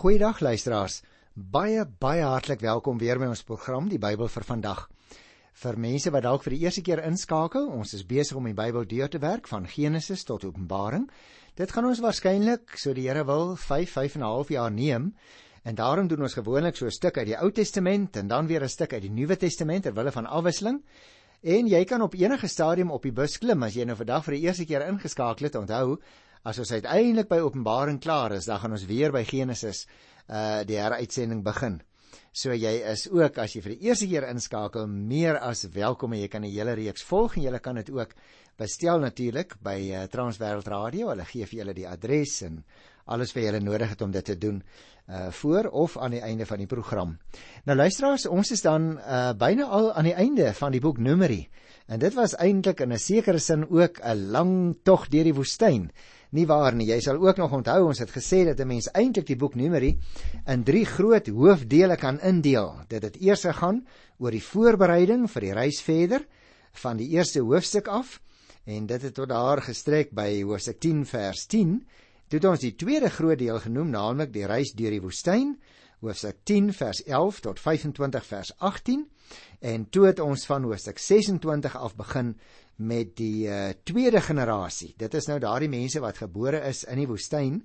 Goeiedag luisteraars. Baie baie hartlik welkom weer by ons program Die Bybel vir vandag. Vir mense wat dalk vir die eerste keer inskakel, ons is besig om die Bybel deur te werk van Genesis tot Openbaring. Dit gaan ons waarskynlik, so die Here wil, 5 5 en 'n half jaar neem. En daarom doen ons gewoonlik so 'n stuk uit die Ou Testament en dan weer 'n stuk uit die Nuwe Testament ter wille van afwisseling. En jy kan op enige stadium op die bus klim as jy nou vandag vir die eerste keer ingeskakel het. Onthou, as ons uiteindelik by Openbaring klaar is, dan gaan ons weer by Genesis uh die heruitsending begin. So jy is ook as jy vir die eerste keer inskakel meer as welkom en jy kan die hele reeks volg en jy kan dit ook bestel natuurlik by uh, Transwêreld Radio. Hulle gee vir julle die adres en alles wat jy nodig het om dit te doen uh voor of aan die einde van die program. Nou luisteraars, ons is dan uh byna al aan die einde van die boek Numeri. En dit was eintlik in 'n sekere sin ook 'n lang tog deur die woestyn nie waar nie. Jy sal ook nog onthou ons het gesê dat 'n mens eintlik die boek Numeri in drie groot hoofdele kan indeel. Dit het eers gegaan oor die voorbereiding vir die reis verder van die eerste hoofstuk af en dit het tot daar gestrek by hoofstuk 10 vers 10. Dit ons die tweede groot deel genoem, naamlik die reis deur die woestyn, hoofstuk 10 vers 11 tot 25 vers 18 en toe het ons van hoofstuk 26 af begin met die uh, tweede generasie. Dit is nou daardie mense wat gebore is in die woestyn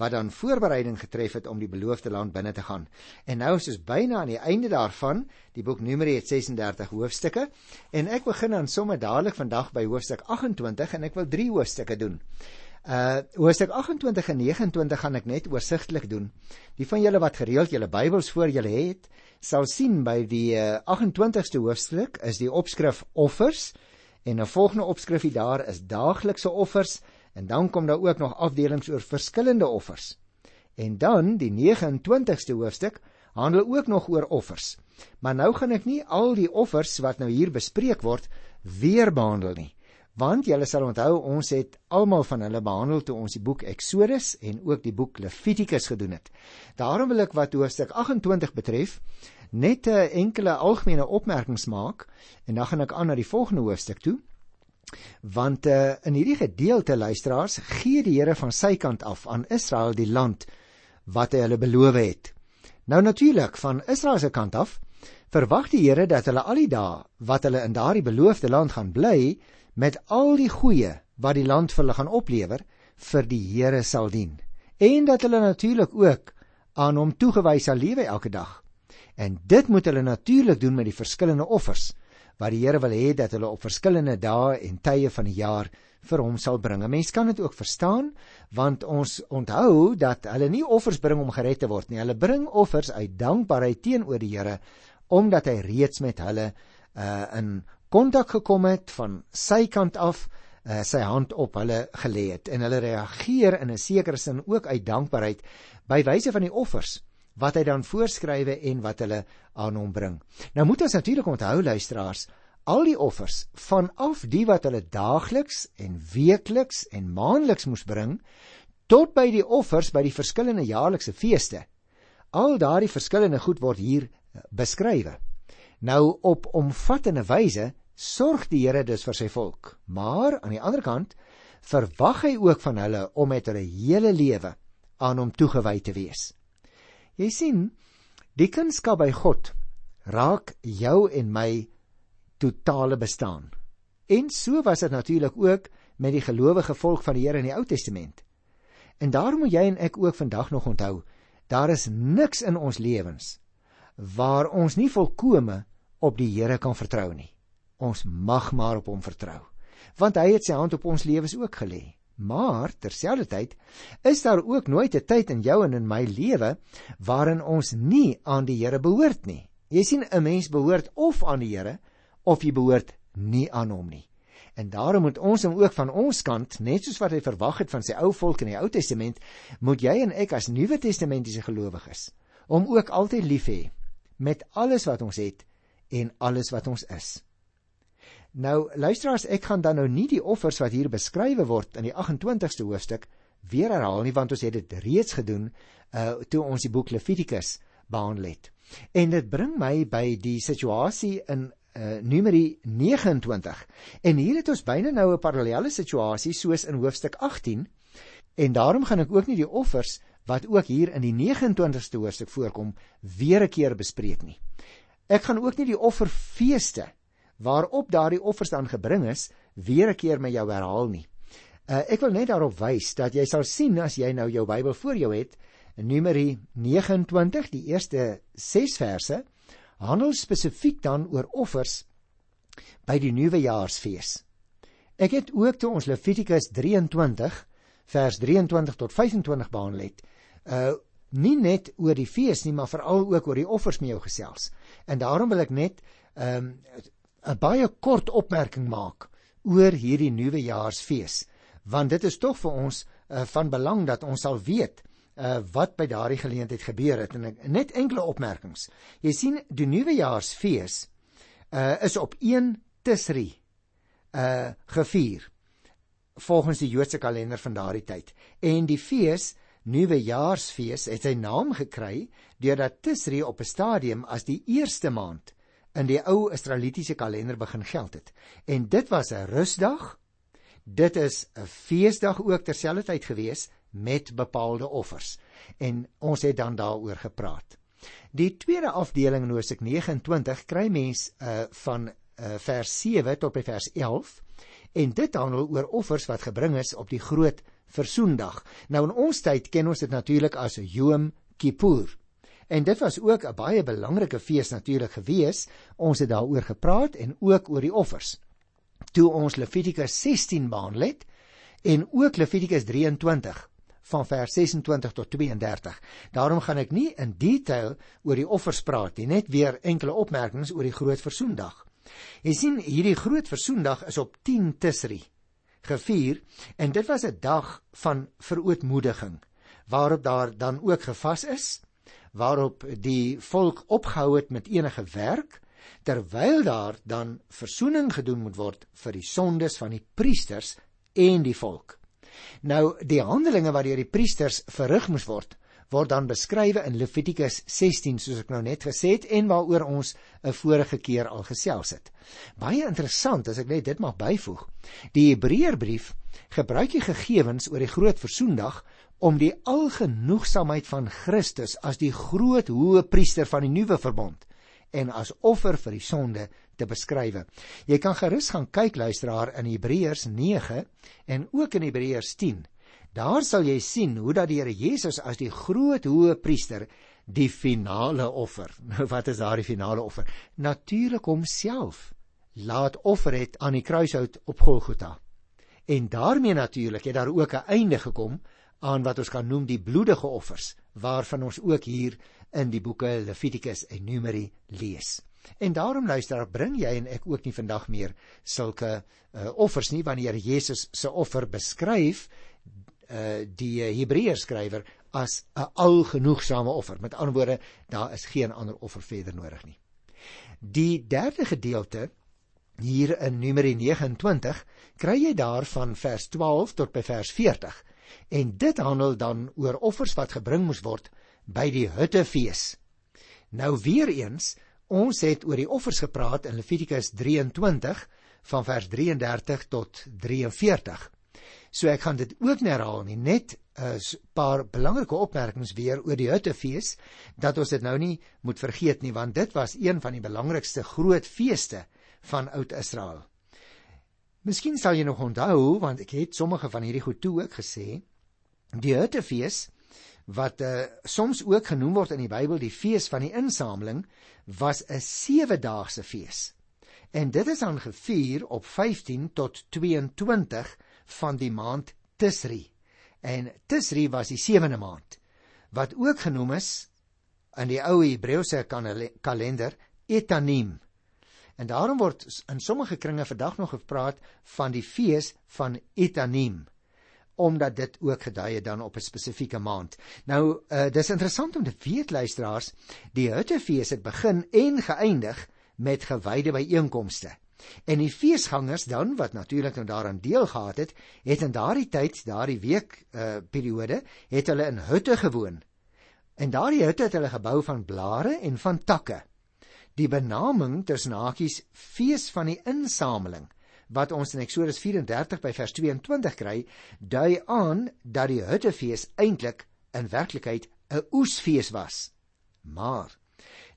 wat dan voorbereiding getref het om die beloofde land binne te gaan. En nou is ons byna aan die einde daarvan. Die boek Numeri het 36 hoofstukke en ek begin dan sommer dadelik vandag by hoofstuk 28 en ek wil 3 hoofstukke doen. Uh hoofstuk 28 en 29 gaan ek net oorsigtelik doen. Die van julle wat gereeld julle Bybels voor julle het, sal sien by die uh, 28ste hoofstuk is die opskrif offers. En 'n volgende opskrifie daar is daaglikse offers en dan kom daar ook nog afdelings oor verskillende offers. En dan die 29ste hoofstuk handel ook nog oor offers. Maar nou gaan ek nie al die offers wat nou hier bespreek word weer behandel nie. Want julle sal onthou ons het almal van hulle behandel toe ons die boek Exodus en ook die boek Levitikus gedoen het. Daarom wil ek wat hoofstuk 28 betref net 'n enkele algemene opmerkings maak en dan gaan ek aan na die volgende hoofstuk toe. Want uh, in hierdie gedeelte luisteraars gee die Here van sy kant af aan Israel die land wat hy hulle beloof het. Nou natuurlik van Israel se kant af verwag die Here dat hulle al die dae wat hulle in daardie beloofde land gaan bly met al die goeie wat die land vir hulle gaan oplewer vir die Here sal dien. En dat hulle natuurlik ook aan hom toegewy sal lewe elke dag. En dit moet hulle natuurlik doen met die verskillende offers wat die Here wil hê dat hulle op verskillende dae en tye van die jaar vir hom sal bring. Mense kan dit ook verstaan want ons onthou dat hulle nie offers bring om gered te word nie. Hulle bring offers uit dankbaarheid teenoor die Here omdat hy reeds met hulle uh in kontak gekom het van sy kant af uh, sy hand op hulle gelê het en hulle reageer in 'n sekere sin ook uit dankbaarheid by wyse van die offers wat hy dan voorskrywe en wat hulle aan hom bring. Nou moet ons natuurlik onthou luisteraars, al die offers vanaf die wat hulle daagliks en weekliks en maandeliks moes bring tot by die offers by die verskillende jaarlikse feeste. Al daardie verskillende goed word hier eh, beskrywe. Nou op omvattende wyse sorg die Here dus vir sy volk, maar aan die ander kant verwag hy ook van hulle om met hulle hele lewe aan hom toegewy te wees. Jy sien, die kunskap by God raak jou en my totale bestaan. En so was dit natuurlik ook met die gelowige volk van die Here in die Ou Testament. En daarom moet jy en ek ook vandag nog onthou, daar is niks in ons lewens waar ons nie volkome op die Here kan vertrou nie. Ons mag maar op hom vertrou, want hy het sy hand op ons lewens ook gelê. Maar terselfdertyd is daar ook nooit 'n tyd in jou en in my lewe waarin ons nie aan die Here behoort nie. Jy sien 'n mens behoort of aan die Here of jy behoort nie aan hom nie. En daarom moet ons hom ook van ons kant, net soos wat hy verwag het van sy ou volk in die Ou Testament, moet jy en ek as Nuwe Testamentiese gelowiges om ook altyd lief hê met alles wat ons het en alles wat ons is. Nou luisteraars, ek gaan dan nou nie die offers wat hier beskrywe word in die 28ste hoofstuk weer herhaal nie want ons het dit reeds gedoen uh toe ons die boek Levitikus behandel het. En dit bring my by die situasie in uh Numeri 29. En hier het ons byna nou 'n parallelle situasie soos in hoofstuk 18. En daarom gaan ek ook nie die offers wat ook hier in die 29ste hoofstuk voorkom weer 'n keer bespreek nie. Ek gaan ook nie die offerfeeste waarop daardie offers dan gebring is weer 'n keer met jou herhaal nie. Uh, ek wil net daarop wys dat jy sal sien as jy nou jou Bybel voor jou het, Numeri 29, die eerste 6 verse, handel spesifiek dan oor offers by die nuwejaarsfees. Ek het ook toe ons Levitikus 23 vers 23 tot 25 behandel het, uh nie net oor die fees nie, maar veral ook oor die offers met jou gesels. En daarom wil ek net 'n um, 'n baie kort opmerking maak oor hierdie nuwejaarsfees, want dit is tog vir ons uh, van belang dat ons sal weet uh wat by daardie geleentheid gebeur het en net enkele opmerkings. Jy sien die nuwejaarsfees uh is op 1 Tisri uh gevier volgens die Joodse kalender van daardie tyd. En die fees, Nuwejaarsfees, het sy naam gekry deurdat Tisri op 'n stadium as die eerste maand in die ou Israelitiese kalender begin geld het. En dit was 'n rusdag. Dit is 'n feesdag ook terselfdertyd gewees met bepaalde offers. En ons het dan daaroor gepraat. Die tweede afdeling in Hosea 29 kry mens uh van uh vers 7 tot by vers 11 en dit handel oor offers wat gebring is op die groot versoendag. Nou in ons tyd ken ons dit natuurlik as Yom Kippur. En dit was ook 'n baie belangrike fees natuurlik gewees. Ons het daaroor gepraat en ook oor die offers. Toe ons Levitikus 16 behandel het en ook Levitikus 23 van vers 26 tot 32. Daarom gaan ek nie in detail oor die offers praat nie, net weer enkele opmerkings oor die groot versoendag. Jy sien hierdie groot versoendag is op 10 Tisri gevier en dit was 'n dag van verootmoediging waarop daar dan ook gevas is waarop die volk opgehou het met enige werk terwyl daar dan versoening gedoen moet word vir die sondes van die priesters en die volk. Nou die handelinge wat deur die priesters verrig moes word word dan beskrywe in Levitikus 16 soos ek nou net gesê het en waaroor ons 'n vorige keer al gesels het. Baie interessant as ek net dit mag byvoeg. Die Hebreërbrief gebruik die gegevens oor die groot versoendag om die algenoegsaamheid van Christus as die groot hoë priester van die nuwe verbond en as offer vir die sonde te beskrywe. Jy kan gerus gaan kyk luisteraar in Hebreërs 9 en ook in Hebreërs 10 Daar sal jy sien hoe dat die Here Jesus as die groot hoë priester die finale offer. Nou wat is daardie finale offer? Natuurlik homself laat offer het aan die kruishout op Golgotha. En daarmee natuurlik het daar ook 'n einde gekom aan wat ons kan noem die bloedige offers waarvan ons ook hier in die boeke Levitikus en Numeri lees. En daarom luister, bring jy en ek ook nie vandag meer sulke uh, offers nie wanneer Jesus se offer beskryf uh die Hebreër skrywer as 'n algenoegsame offer. Met ander woorde, daar is geen ander offer verder nodig nie. Die derde gedeelte hier in Numeri 29 kry jy daar van vers 12 tot by vers 40. En dit handel dan oor offers wat gebring moes word by die Huttefees. Nou weer eens, ons het oor die offers gepraat in Levitikus 23 van vers 33 tot 43. So ek gaan dit ook herhaal nie, net 'n paar belangrike opmerkings weer oor die Huttefees dat ons dit nou nie moet vergeet nie want dit was een van die belangrikste groot feeste van Oud-Israel. Miskien sal jy nog onthou want ek het sommige van hierdie goed toe ook gesê. Die Huttefees wat uh, soms ook genoem word in die Bybel die fees van die insameling was 'n 7-daagse fees. En dit is dan gevier op 15 tot 22 van die maand Tisri. En Tisri was die sewende maand wat ook genoem is in die ou Hebreëse kalender Etanim. En daarom word in sommige kringe vandag nog gepraat van die fees van Etanim omdat dit ook gedui het dan op 'n spesifieke maand. Nou, uh, dis interessant om te weet luisteraars, die Huttefees het begin en geëindig met gewyde byeenkomste. En die feesgangers dan wat natuurlik nou daaraan deel gehad het, het in daardie tyd, daardie week uh periode, het hulle in hutte gewoon. En daardie hutte het hulle gebou van blare en van takke. Die benaming tussen hakies fees van die insameling wat ons in Eksodus 34 by vers 22 kry, dui aan dat die huttefees eintlik in werklikheid 'n oesfees was. Maar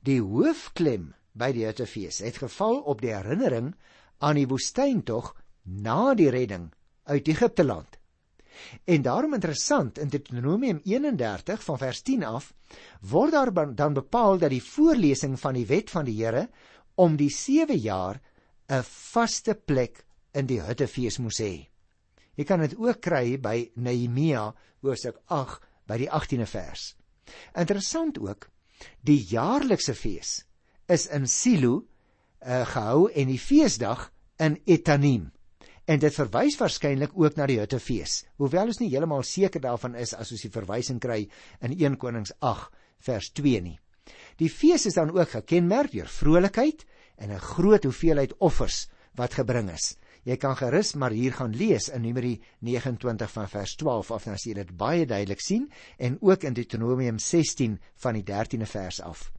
die hoofklem by die Hittefees het geval op die herinnering aan die woestyntog na die redding uit Egipte land. En daarom interessant in Deuteronomium 31 van vers 10 af word daar dan bepaal dat die voorlesing van die wet van die Here om die 7 jaar 'n vaste plek in die Hittefees moes hê. Jy kan dit ook kry by Nehemia hoofstuk 8 by die 18de vers. Interessant ook, die jaarlikse fees is in Silo uh, gehou en die feesdag in Etanim. En dit verwys waarskynlik ook na die Hittefees, hoewel ons nie heeltemal seker daarvan is as ons die verwysing kry in 1 Konings 8 vers 2 nie. Die fees is dan ook gekenmerk deur vrolikheid en 'n groot hoeveelheid offers wat gebring is. Jy kan gerus maar hier gaan lees in Numeri 29 van vers 12 af dan as jy dit baie duidelik sien en ook in Deuteronomium 16 van die 13de vers af.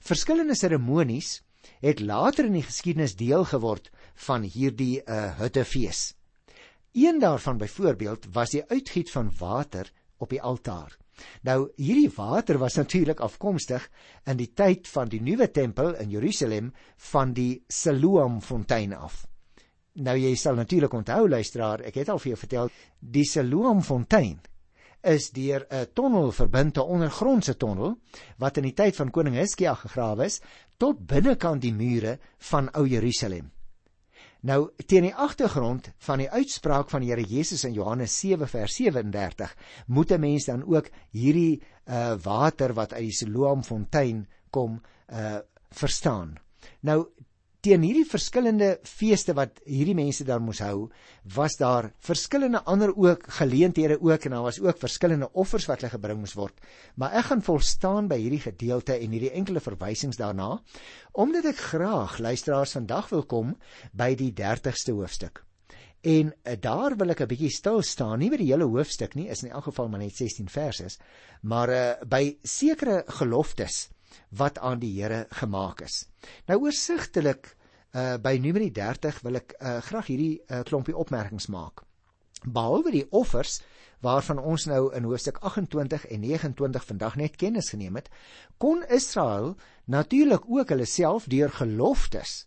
Verskillende seremonies het later in die geskiedenis deel geword van hierdie uh, huttefees. Een daarvan byvoorbeeld was die uitgiet van water op die altaar. Nou hierdie water was natuurlik afkomstig in die tyd van die nuwe tempel in Jerusalem van die Siloam fontein af. Nou jy sal natuurlik onthou luisteraar, ek het al vir jou vertel, die Siloam fontein is deur 'n tonnel verbind, 'n ondergrondse tonnel wat in die tyd van koning Hizkia gegrawe is tot binnekant die mure van ou Jerusalem. Nou teen die agtergrond van die uitspraak van die Here Jesus in Johannes 7 vers 37 moet 'n mens dan ook hierdie uh water wat uit die Siloam fontein kom uh verstaan. Nou teen hierdie verskillende feeste wat hierdie mense daar moes hou, was daar verskillende ander ook geleenthede ook en daar was ook verskillende offers wat hulle gebring moes word. Maar ek gaan volstaan by hierdie gedeelte en hierdie enkele verwysings daarna, omdat ek graag luisteraars vandag wil kom by die 30ste hoofstuk. En uh, daar wil ek 'n bietjie stil staan, nie by die hele hoofstuk nie, is in elk geval maar net 16 verse, maar uh, by sekere geloftes wat aan die Here gemaak is. Nou oorsigtelik uh by Numeri 30 wil ek uh graag hierdie uh, klompie opmerkings maak. Behalwe die offers waarvan ons nou in hoofstuk 28 en 29 vandag net kennis geneem het, kon Israel natuurlik ook hulle self deur geloftes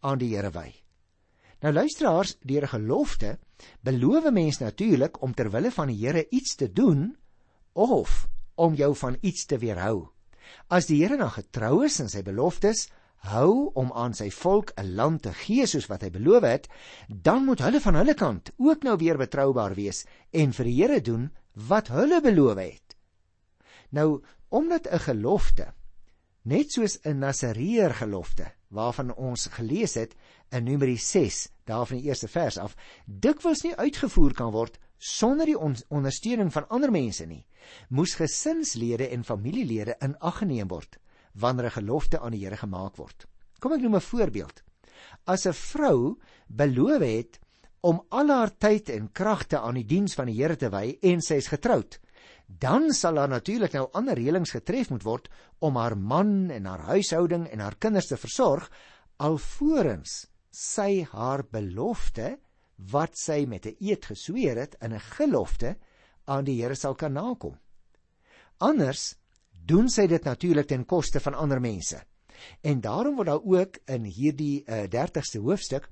aan die Here wy. Nou luisteraars, deur 'n gelofte beloof mens natuurlik om ter wille van die Here iets te doen of om jou van iets te weerhou. As die Here dan getrou is in sy beloftes, hou om aan sy volk 'n land te gee soos wat hy beloof het, dan moet hulle van hulle kant ook nou weer betroubaar wees en vir die Here doen wat hulle beloof het. Nou, omdat 'n gelofte net soos 'n Nasareer gelofte waarvan ons gelees het in Numeri 6, daarvan die eerste vers af, dikwels nie uitgevoer kan word sonder die on ondersteuning van ander mense nie, moes gesinslede en familielede in ag geneem word wanneer 'n gelofte aan die Here gemaak word. Kom ek noem 'n voorbeeld. As 'n vrou beloof het om al haar tyd en kragte aan die diens van die Here te wy en sy is getroud, dan sal daar natuurlik nou ander reëlings getref moet word om haar man en haar huishouding en haar kinders te versorg alvorens sy haar belofte wat sy met 'n eed gesweer het in 'n gelofte aan die Here sal kan nakom. Anders doen sy dit natuurlik ten koste van ander mense. En daarom word daar ook in hierdie uh, eh, 30ste hoofstuk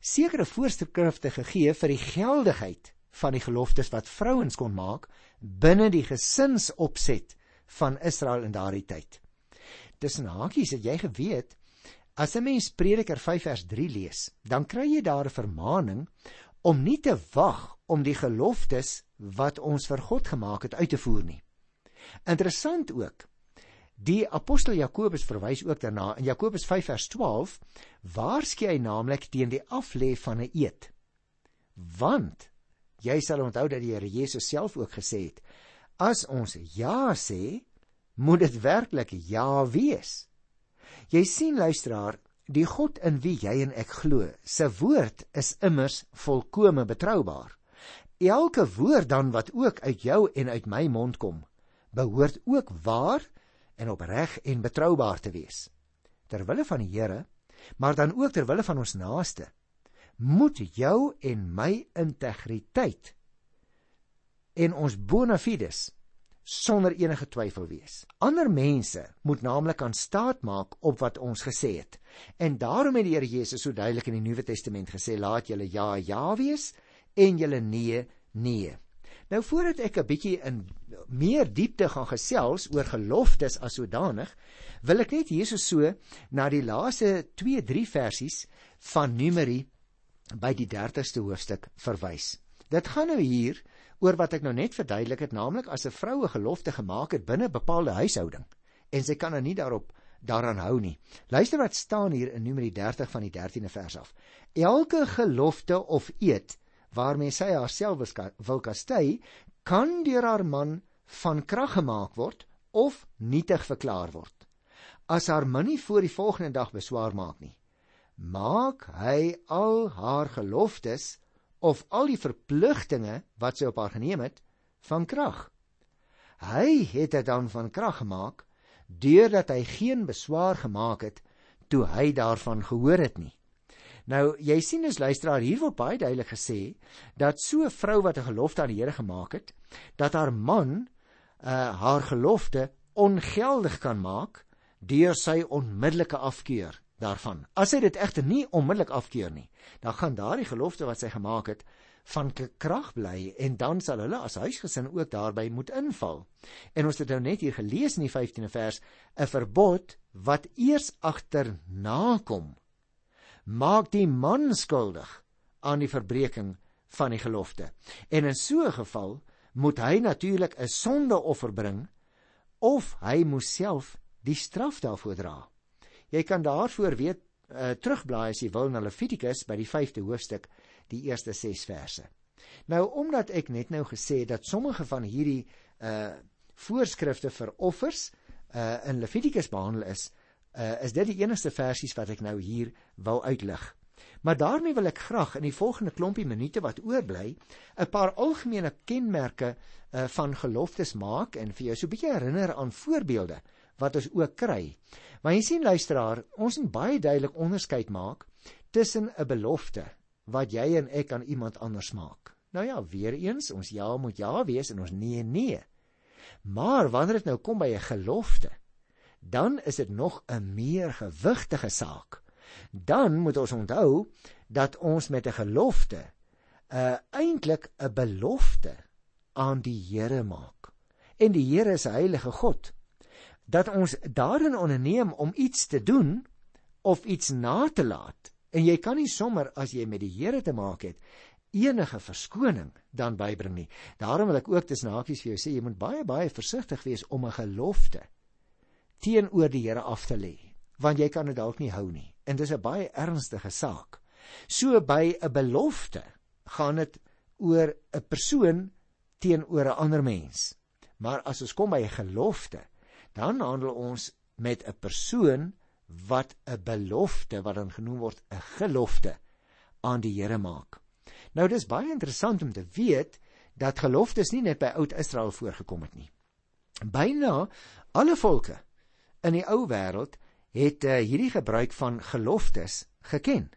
sekere voorskrifte gegee vir die geldigheid van die geloftes wat vrouens kon maak binne die gesinsopset van Israel in daardie tyd. Tussen hakies het jy geweet as 'n mens Prediker 5 vers 3 lees, dan kry jy daar 'n vermaaning om nie te wag om die geloftes wat ons vir God gemaak het uit te voer nie. Interessant ook. Die apostel Jakobus verwys ook daarna in Jakobus 5 vers 12 waarsku hy naamlik teen die aflê van 'n eed. Want jy sal onthou dat die Here Jesus self ook gesê het: As ons ja sê, moet dit werklik ja wees. Jy sien luisteraar, die God in wie jy en ek glo, se woord is immers volkome betroubaar. Elke woord dan wat ook uit jou en uit my mond kom, behoort ook waar en opreg en betroubaar te wees. Terwille van die Here, maar dan ook terwille van ons naaste, moet jou en my integriteit en ons bona fides sonder enige twyfel wees. Ander mense moet naamlik aan staat maak op wat ons gesê het. En daarom het die Here Jesus so duidelik in die Nuwe Testament gesê: "Laat julle ja ja wees en julle nee nee." Nou voordat ek 'n bietjie in meer diepte gaan gesels oor geloftes as sodanig, wil ek net hierso so na die laaste 2-3 versies van Numeri by die 30ste hoofstuk verwys. Dit gaan nou hier oor wat ek nou net verduidelik het, naamlik as 'n vroue gelofte gemaak het binne 'n bepaalde huishouding en sy kan nou nie daarop daaraan hou nie. Luister wat staan hier in Numeri 30 van die 13de vers af. Elke gelofte of eed waarmee sy haarself wil kastei, kan deur haar man van krag gemaak word of nietig verklaar word. As haar man nie voor die volgende dag beswaar maak nie, maak hy al haar geloftes of al die verpligtinge wat sy op haar geneem het van krag. Hy het dit dan van krag gemaak deurdat hy geen beswaar gemaak het toe hy daarvan gehoor het nie. Nou, jy sien as luisteraar hier word baie duidelik gesê dat so 'n vrou wat 'n gelofte aan die Here gemaak het, dat haar man uh haar gelofte ongeldig kan maak deur sy onmiddellike afkeur daarvan. As hy dit egter nie onmiddellik afkeur nie, dan gaan daardie gelofte wat sy gemaak het van krag bly en dan sal hulle as huisgesin ook daarbey moet inval. En ons het nou net hier gelees in die 15de vers 'n verbod wat eers agterna kom maak die man skuldig aan die verbreeking van die gelofte. En in so 'n geval moet hy natuurlik 'n sondeoffer bring of hy moet self die straf daarvoor dra. Jy kan daarvoor weet uh, terugblaai as jy wil na Levitikus by die 5de hoofstuk, die eerste 6 verse. Nou omdat ek net nou gesê dat sommige van hierdie uh voorskrifte vir offers uh in Levitikus behandel is, uh is dit die enigste versies wat ek nou hier wou uitlig. Maar daarmee wil ek graag in die volgende klompie minute wat oorbly, 'n paar algemene kenmerke uh van geloftes maak en vir jou so 'n bietjie herinner aan voorbeelde wat ons ook kry. Maar jy sien luisteraar, ons moet baie duidelik onderskeid maak tussen 'n belofte wat jy en ek aan iemand anders maak. Nou ja, weer eens, ons ja moet ja wees en ons nee nee. Maar wanneer dit nou kom by 'n gelofte, dan is dit nog 'n meer gewigtige saak. Dan moet ons onthou dat ons met 'n gelofte 'n uh, eintlik 'n belofte aan die Here maak. En die Here is 'n heilige God dat ons daarin onderneem om iets te doen of iets na te laat. En jy kan nie sommer as jy met die Here te maak het enige verskoning dan bybring nie. Daarom wil ek ook tussen hakies vir jou sê jy moet baie baie versigtig wees om 'n gelofte teenoor die Here af te lê, want jy kan dit dalk nie hou nie. En dis 'n baie ernstige saak. So by 'n belofte gaan dit oor 'n persoon teenoor 'n ander mens. Maar as ons kom by 'n gelofte, dan handel ons met 'n persoon wat 'n belofte wat dan genoem word 'n gelofte aan die Here maak. Nou dis baie interessant om te weet dat geloftes nie net by oud Israel voorgekom het nie. Byna alle volke in die ou wêreld het uh, hierdie gebruik van geloftes geken.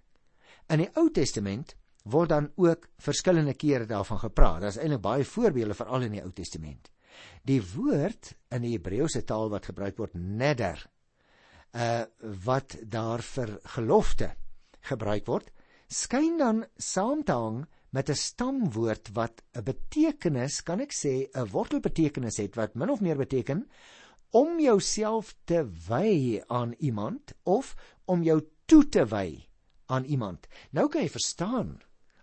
In die Ou Testament word dan ook verskillende kere daarvan gepraat. Daar's eintlik baie voorbeelde veral in die Ou Testament. Die woord in die Hebreëse taal wat gebruik word neder uh wat daar vir gelofte gebruik word, skyn dan saam te hang met 'n stamwoord wat 'n betekenis, kan ek sê, 'n wortelbetekenis het wat min of meer beteken om jouself te wy aan iemand of om jou toe te wy aan iemand. Nou kan jy verstaan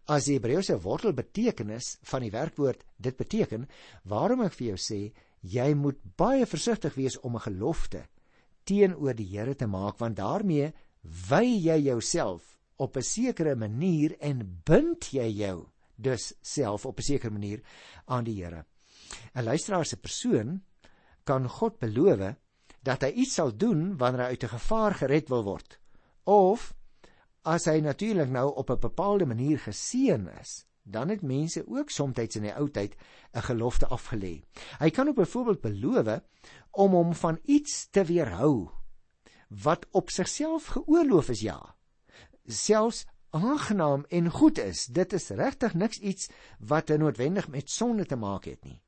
as die Hebreëse wortel betekenis van die werkwoord dit beteken, waarom ek vir jou sê jy moet baie versigtig wees om 'n gelofte teenoor die Here te maak want daarmee wy jy jouself op 'n sekere manier en bind jy jou dus self op 'n sekere manier aan die Here. 'n Luisteraar se persoon kan God beloof dat hy iets sal doen wanneer hy uit 'n gevaar gered wil word of as hy natuurlik nou op 'n bepaalde manier geseën is, dan het mense ook soms in die ou tyd 'n gelofte afgelê. Hy kan ook byvoorbeeld beloof om hom van iets te weerhou wat op sigself geoorloof is ja. Selfs aangenaam en goed is. Dit is regtig niks iets wat noodwendig met sonde te maak het nie.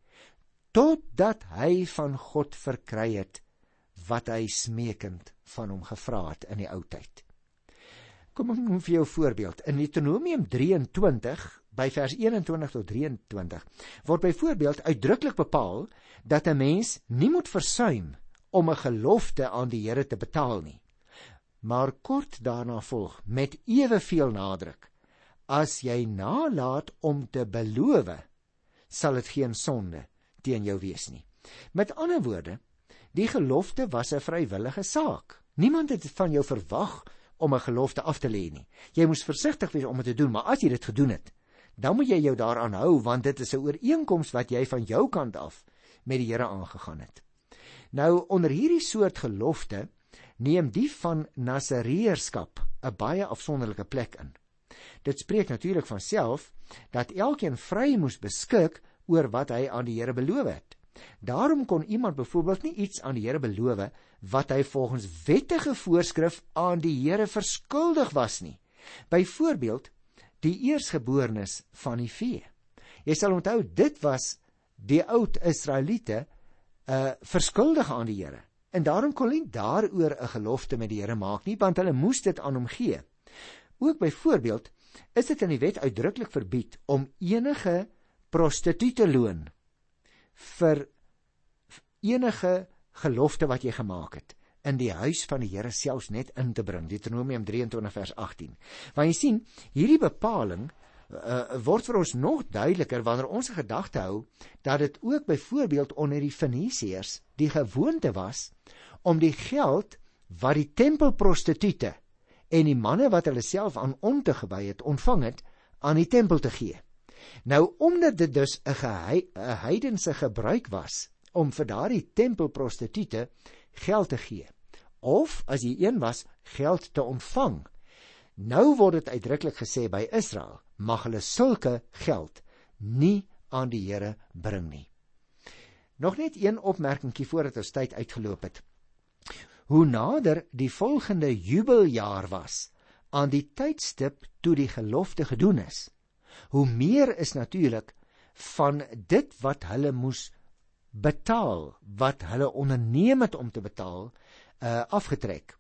Totdat hy van God verkry het wat hy smeekend van hom gevra het in die ou tyd. Kom ek noem vir jou 'n voorbeeld. In Deuteronomium 23 by vers 21 tot 23 word byvoorbeeld uitdruklik bepaal dat 'n mens nie moet versuim om 'n gelofte aan die Here te betaal nie. Maar kort daarna volg met eweveel nadruk: As jy nalat om te beloof, sal dit geen sonde teen jou wees nie. Met ander woorde, die gelofte was 'n vrywillige saak. Niemand het van jou verwag om 'n gelofte af te lê nie. Jy moes versigtig wees om dit te doen, maar as jy dit gedoen het, dan moet jy jou daaraan hou want dit is 'n ooreenkoms wat jy van jou kant af met die Here aangegaan het. Nou onder hierdie soort gelofte neem die van Nasareërskap 'n baie afsonderlike plek in. Dit spreek natuurlik van self dat elkeen vry moes beskik oor wat hy aan die Here beloof het. Daarom kon iemand byvoorbeeld nie iets aan die Here beloof wat hy volgens wettige voorskrif aan die Here verskuldig was nie. Byvoorbeeld die eersgeborenes van die vee. Jy sal onthou dit was die oud Israeliete uh verskuldig aan die Here. En daarom kon hulle daaroor 'n gelofte met die Here maak nie, want hulle moes dit aan hom gee. Ook byvoorbeeld is dit in die wet uitdruklik verbied om enige prostituie loon vir enige gelofte wat jy gemaak het in die huis van die Here selfs net in te bring. Deuteronomium 23 vers 18. Want jy sien, hierdie bepaling uh, word vir ons nog duideliker wanneer ons gedagte hou dat dit ook byvoorbeeld onder die Fenisiërs die gewoonte was om die geld wat die tempelprostituie en die manne wat hulle self aan onte gewy het ontvang het aan die tempel te gee. Nou omdat dit dus 'n heidense gebruik was om vir daardie tempelprostituie geld te gee of as jy een was geld te ontvang. Nou word dit uitdruklik gesê by Israel mag hulle sulke geld nie aan die Here bring nie. Nog net een opmerkingie voordat ons tyd uitgeloop het. Hoe nader die volgende jubeljaar was aan die tydstip toe die gelofte gedoen is, hoe meer is natuurlik van dit wat hulle moes betaal, wat hulle onderneem het om te betaal, uh afgetrek.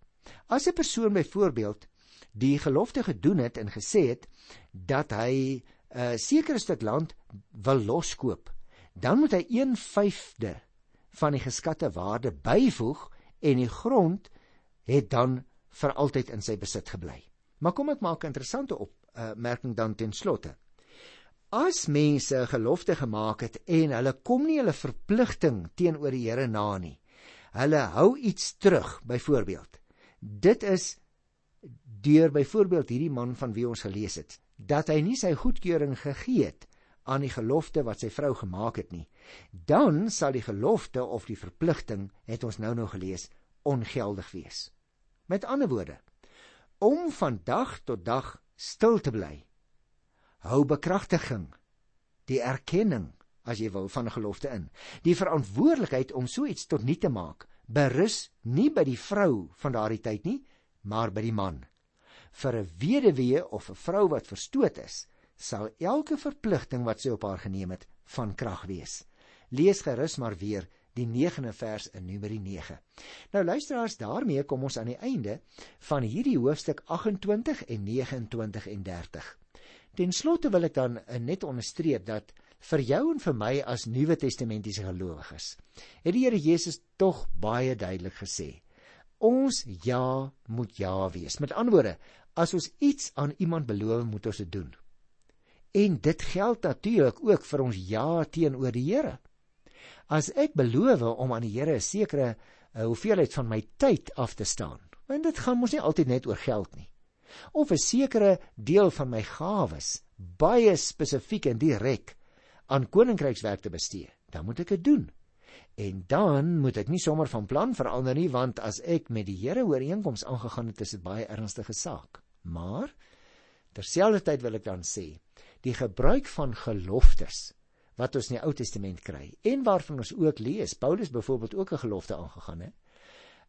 As 'n persoon byvoorbeeld die gelofte gedoen het en gesê het dat hy 'n uh, sekere stuk land wil loskoop, dan moet hy 1/5de van die geskatte waarde byvoeg en die grond het dan vir altyd in sy besit gebly. Maar kom ek maak 'n interessante opmerking uh, dan ten slotte. As mense 'n gelofte gemaak het en hulle kom nie hulle verpligting teenoor die Here na nie. Hulle hou iets terug, byvoorbeeld. Dit is deur byvoorbeeld hierdie man van wie ons gelees het dat hy nie sy goedkeuring gegee het aan die gelofte wat sy vrou gemaak het nie dan sal die gelofte of die verpligting het ons nou nou gelees ongeldig wees met ander woorde om van dag tot dag stil te bly hou bekragtiging die erkenning as jy wil van 'n gelofte in die verantwoordelikheid om so iets tot nut te maak berus nie by die vrou van daardie tyd nie maar by die man vir 'n weduwee of 'n vrou wat verstoot is, sal elke verpligting wat sy op haar geneem het, van krag wees. Lees gerus maar weer die 9de vers in Numeri 9. Nou luisteraars, daarmee kom ons aan die einde van hierdie hoofstuk 28 en 29 en 30. Ten slotte wil ek dan eh, net onderstreep dat vir jou en vir my as Nuwe Testamentiese gelowiges, het die Here Jesus tog baie duidelik gesê: Ons ja moet ja wees. Met ander woorde, as ons iets aan iemand beloof, moet ons dit doen. En dit geld natuurlik ook vir ons ja teenoor die Here. As ek beloof om aan die Here 'n sekere uh, hoeveelheid van my tyd af te staan, want dit gaan mos nie altyd net oor geld nie. Of 'n sekere deel van my gawes baie spesifiek en direk aan koninkrykswerk te bestee, dan moet ek dit doen. En dan moet ek nie sommer van plan verander nie want as ek met die Here ooreenkoms aangegaan het, is dit baie ernstige saak. Maar terselfdertyd wil ek dan sê, die gebruik van geloftes wat ons in die Ou Testament kry en waarvan ons ook lees, Paulus byvoorbeeld ook 'n gelofte aangegaan het,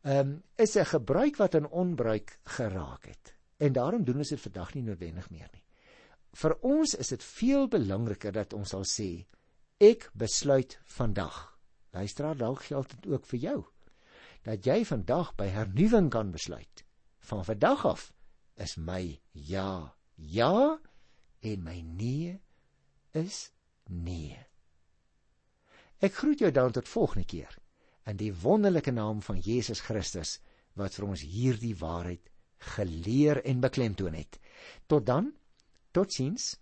um, is 'n gebruik wat in onbruik geraak het. En daarom doen ons dit vandag nie noodwendig meer nie. Vir ons is dit veel belangriker dat ons sal sê ek besluit vandag Luister, dalk geld dit ook vir jou. Dat jy vandag by hernuwing kan besluit. Van vandag af is my ja, ja en my nee is nee. Ek groet jou dan tot volgende keer in die wonderlike naam van Jesus Christus wat vir ons hierdie waarheid geleer en beklemtoon het. Tot dan. Totsiens.